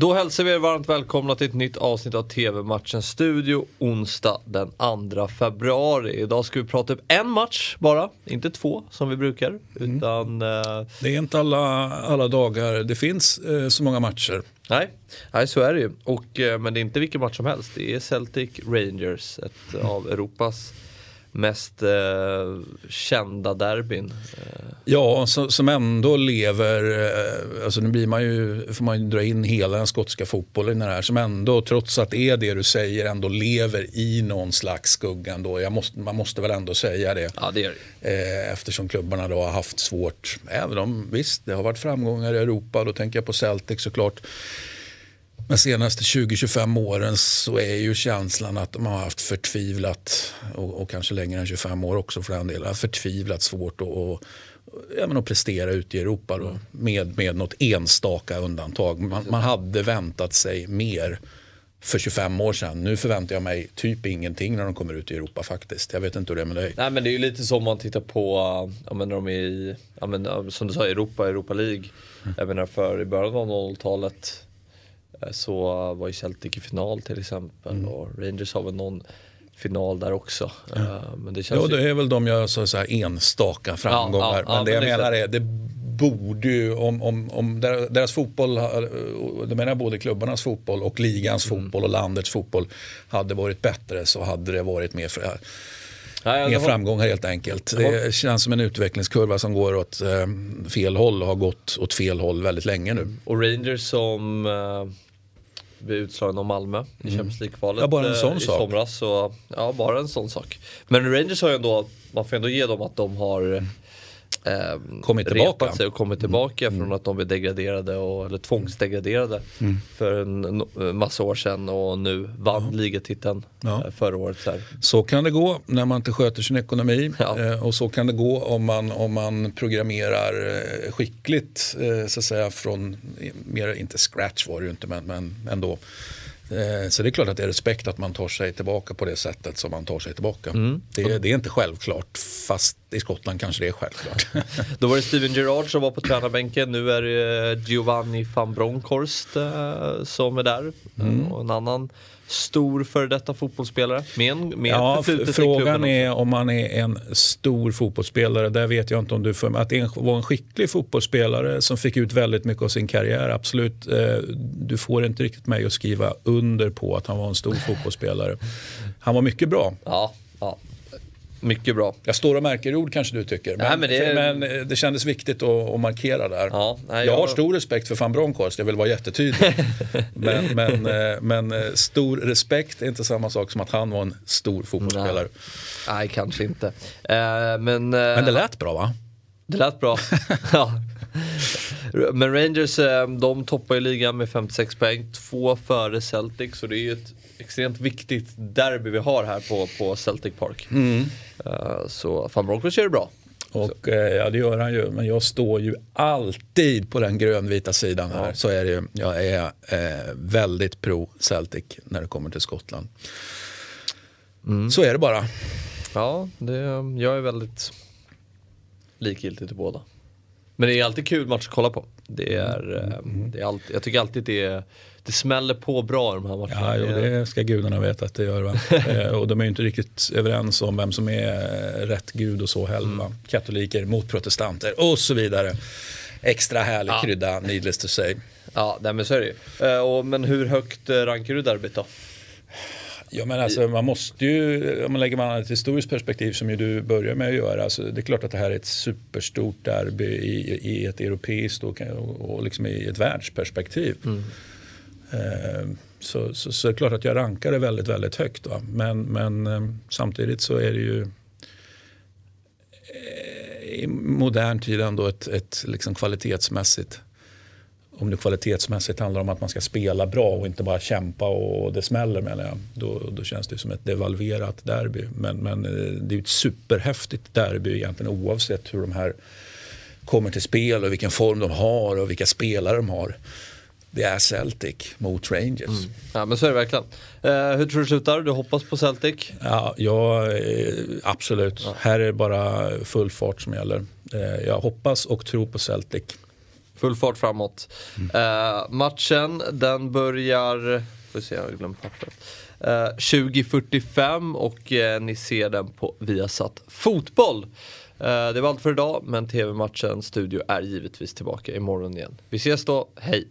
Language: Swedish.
Då hälsar vi er varmt välkomna till ett nytt avsnitt av TV-matchen Studio onsdag den 2 februari. Idag ska vi prata upp en match bara, inte två som vi brukar. Utan, eh, Det är inte alla, alla dagar det finns eh, så många matcher. nej, nej, så är det ju. Och, eh, men det är inte vilken match som helst. Det är Celtic Rangers, ett av Europas mest eh, kända derbyn. Eh, Ja, så, som ändå lever, eh, alltså nu blir man ju, får man ju dra in hela den skotska fotbollen i det här, som ändå, trots att det är det du säger, ändå lever i någon slags skugga ändå. Jag måste, man måste väl ändå säga det. ja, det det. Eh, eftersom klubbarna då har haft svårt, även om visst det har varit framgångar i Europa, då tänker jag på Celtic såklart. De senaste 20-25 åren så är ju känslan att de har haft förtvivlat, och, och kanske längre än 25 år också för den delen, förtvivlat svårt att, och, ja, att prestera ute i Europa då, med, med något enstaka undantag. Man, man hade väntat sig mer för 25 år sedan. Nu förväntar jag mig typ ingenting när de kommer ut i Europa faktiskt. Jag vet inte hur det är med dig. Nej men det är ju lite som om man tittar på, äh, ja, men när de är i, ja, men, äh, som du sa, Europa, Europa League. Jag menar för i början av 00-talet äh, så var ju Celtic i final till exempel och Rangers har väl någon final där också. Äh, Men det känns Ja, det är väl de jag sa så här enstaka framgångar. ja, ja, men det men jag det är menar är, det borde ju, om, om, om der- deras fotboll, det menar jag både klubbarnas fotboll och ligans Mm. fotboll och landets fotboll hade varit bättre så hade det varit mer, fra- Nej, har- framgångar helt enkelt. Det känns som en utvecklingskurva som går åt eh, fel håll och har gått åt fel håll väldigt länge nu. Och Rangers som blev utslagna av Malmö i Champions League-kvalet Ja, bara en äh, sån i sak. somras. Så, ja, bara en sån sak. Men Rangers har ju ändå, man får ändå ge dem att de har eh, Kommit tillbaka. repat sig och kommit tillbaka från att de blev degraderade och, eller tvångsdegraderade för en, en massa år sedan och nu vann ligatiteln Ja. eh, förra året. Så här. Så kan det gå när man inte sköter sin ekonomi Ja. eh, och så kan det gå om man, om man programmerar eh, skickligt eh, så att säga från, mer, inte scratch var det ju inte men, men ändå. Eh, så det är klart att det är respekt att man tar sig tillbaka på det sättet som man tar sig tillbaka. Det, det är inte självklart fast i Skottland kanske det är självklart. Då var det Steven Gerrard som var på tränarbänken, nu är det Giovanni van Bronckhorst eh, som är där. Mm. Och en annan stor före detta fotbollsspelare med en med Ja, frågan är om man är en stor fotbollsspelare. Där vet jag inte om du för Att det en- var en skicklig fotbollsspelare som fick ut väldigt mycket av sin karriär. Absolut. Eh, Du får inte riktigt mig att skriva under på att han var en stor fotbollsspelare. Han var mycket bra. Ja, ja. Mycket bra. Jag står och märker ord kanske du tycker. Men, Nej, men det- men eh, det kändes viktigt att, att markera där. Ja, nej, jag har jag- stor respekt för van Bronckhorst, jag vill vara jättetydlig. men, men, eh, men eh, stor respekt är inte samma sak som att han var en stor fotbollsspelare. Nej, kanske inte. Eh, men, eh, Men det lät bra va? det lät bra. ja. Men Rangers eh, de toppar ju ligan med 56 poäng, två före Celtic. Så det är ju ett extremt viktigt derby vi har här på, på Celtic Park. Mm. Eh, så van Bronckhorst gör det bra. Och eh, ja, det gör han ju. Men jag står ju alltid på den grönvita sidan här. Så är det ju. Jag är eh, väldigt pro Celtic när det kommer till Skottland. Så är det bara. Ja, det, jag är väldigt likgiltig till båda. Men det är alltid kul match att kolla på. Det är, eh, det är alltid, jag tycker alltid det, det smäller på bra de här matcherna. Ja, jo, det ska gudarna veta att det gör. Va? eh, och de är ju inte riktigt överens om vem som är eh, rätt gud och så heller. Va? Katoliker mot protestanter och så vidare. Extra härlig krydda, needless to say. Ja, nej, men så är det ju. Och, Men hur högt rankar du derbyt då? Ja, men alltså, man måste ju, om man lägger man ett historiskt perspektiv som ju du börjar med att göra, alltså, det är klart att det här är ett superstort derby i, i ett europeiskt och, och, liksom i ett världsperspektiv. Eh, så, så, så är det klart att jag rankar det väldigt, väldigt högt. Va? Men, men eh, samtidigt så är det ju eh, i modern tid ändå ett, ett liksom kvalitetsmässigt om det kvalitetsmässigt handlar om att man ska spela bra och inte bara kämpa och det smäller menar jag. Då, då känns det som ett devalverat derby. Men, men eh, det är ju ett superhäftigt derby egentligen oavsett hur de här kommer till spel och vilken form de har och vilka spelare de har. Det är Celtic mot Rangers. Ja men så är det verkligen. Eh, hur tror du slutar? Du hoppas på Celtic? Ja, ja eh, absolut. Här är det bara full fart som gäller. Eh, Jag hoppas och tror på Celtic. Full fart framåt. Eh, matchen den börjar, får se jag har glömt pappret. Eh, 20.45 och eh, ni ser den på Viasat Fotboll. Eh, det var allt för idag men TV-matchen studio är givetvis tillbaka imorgon igen. Vi ses då, hej!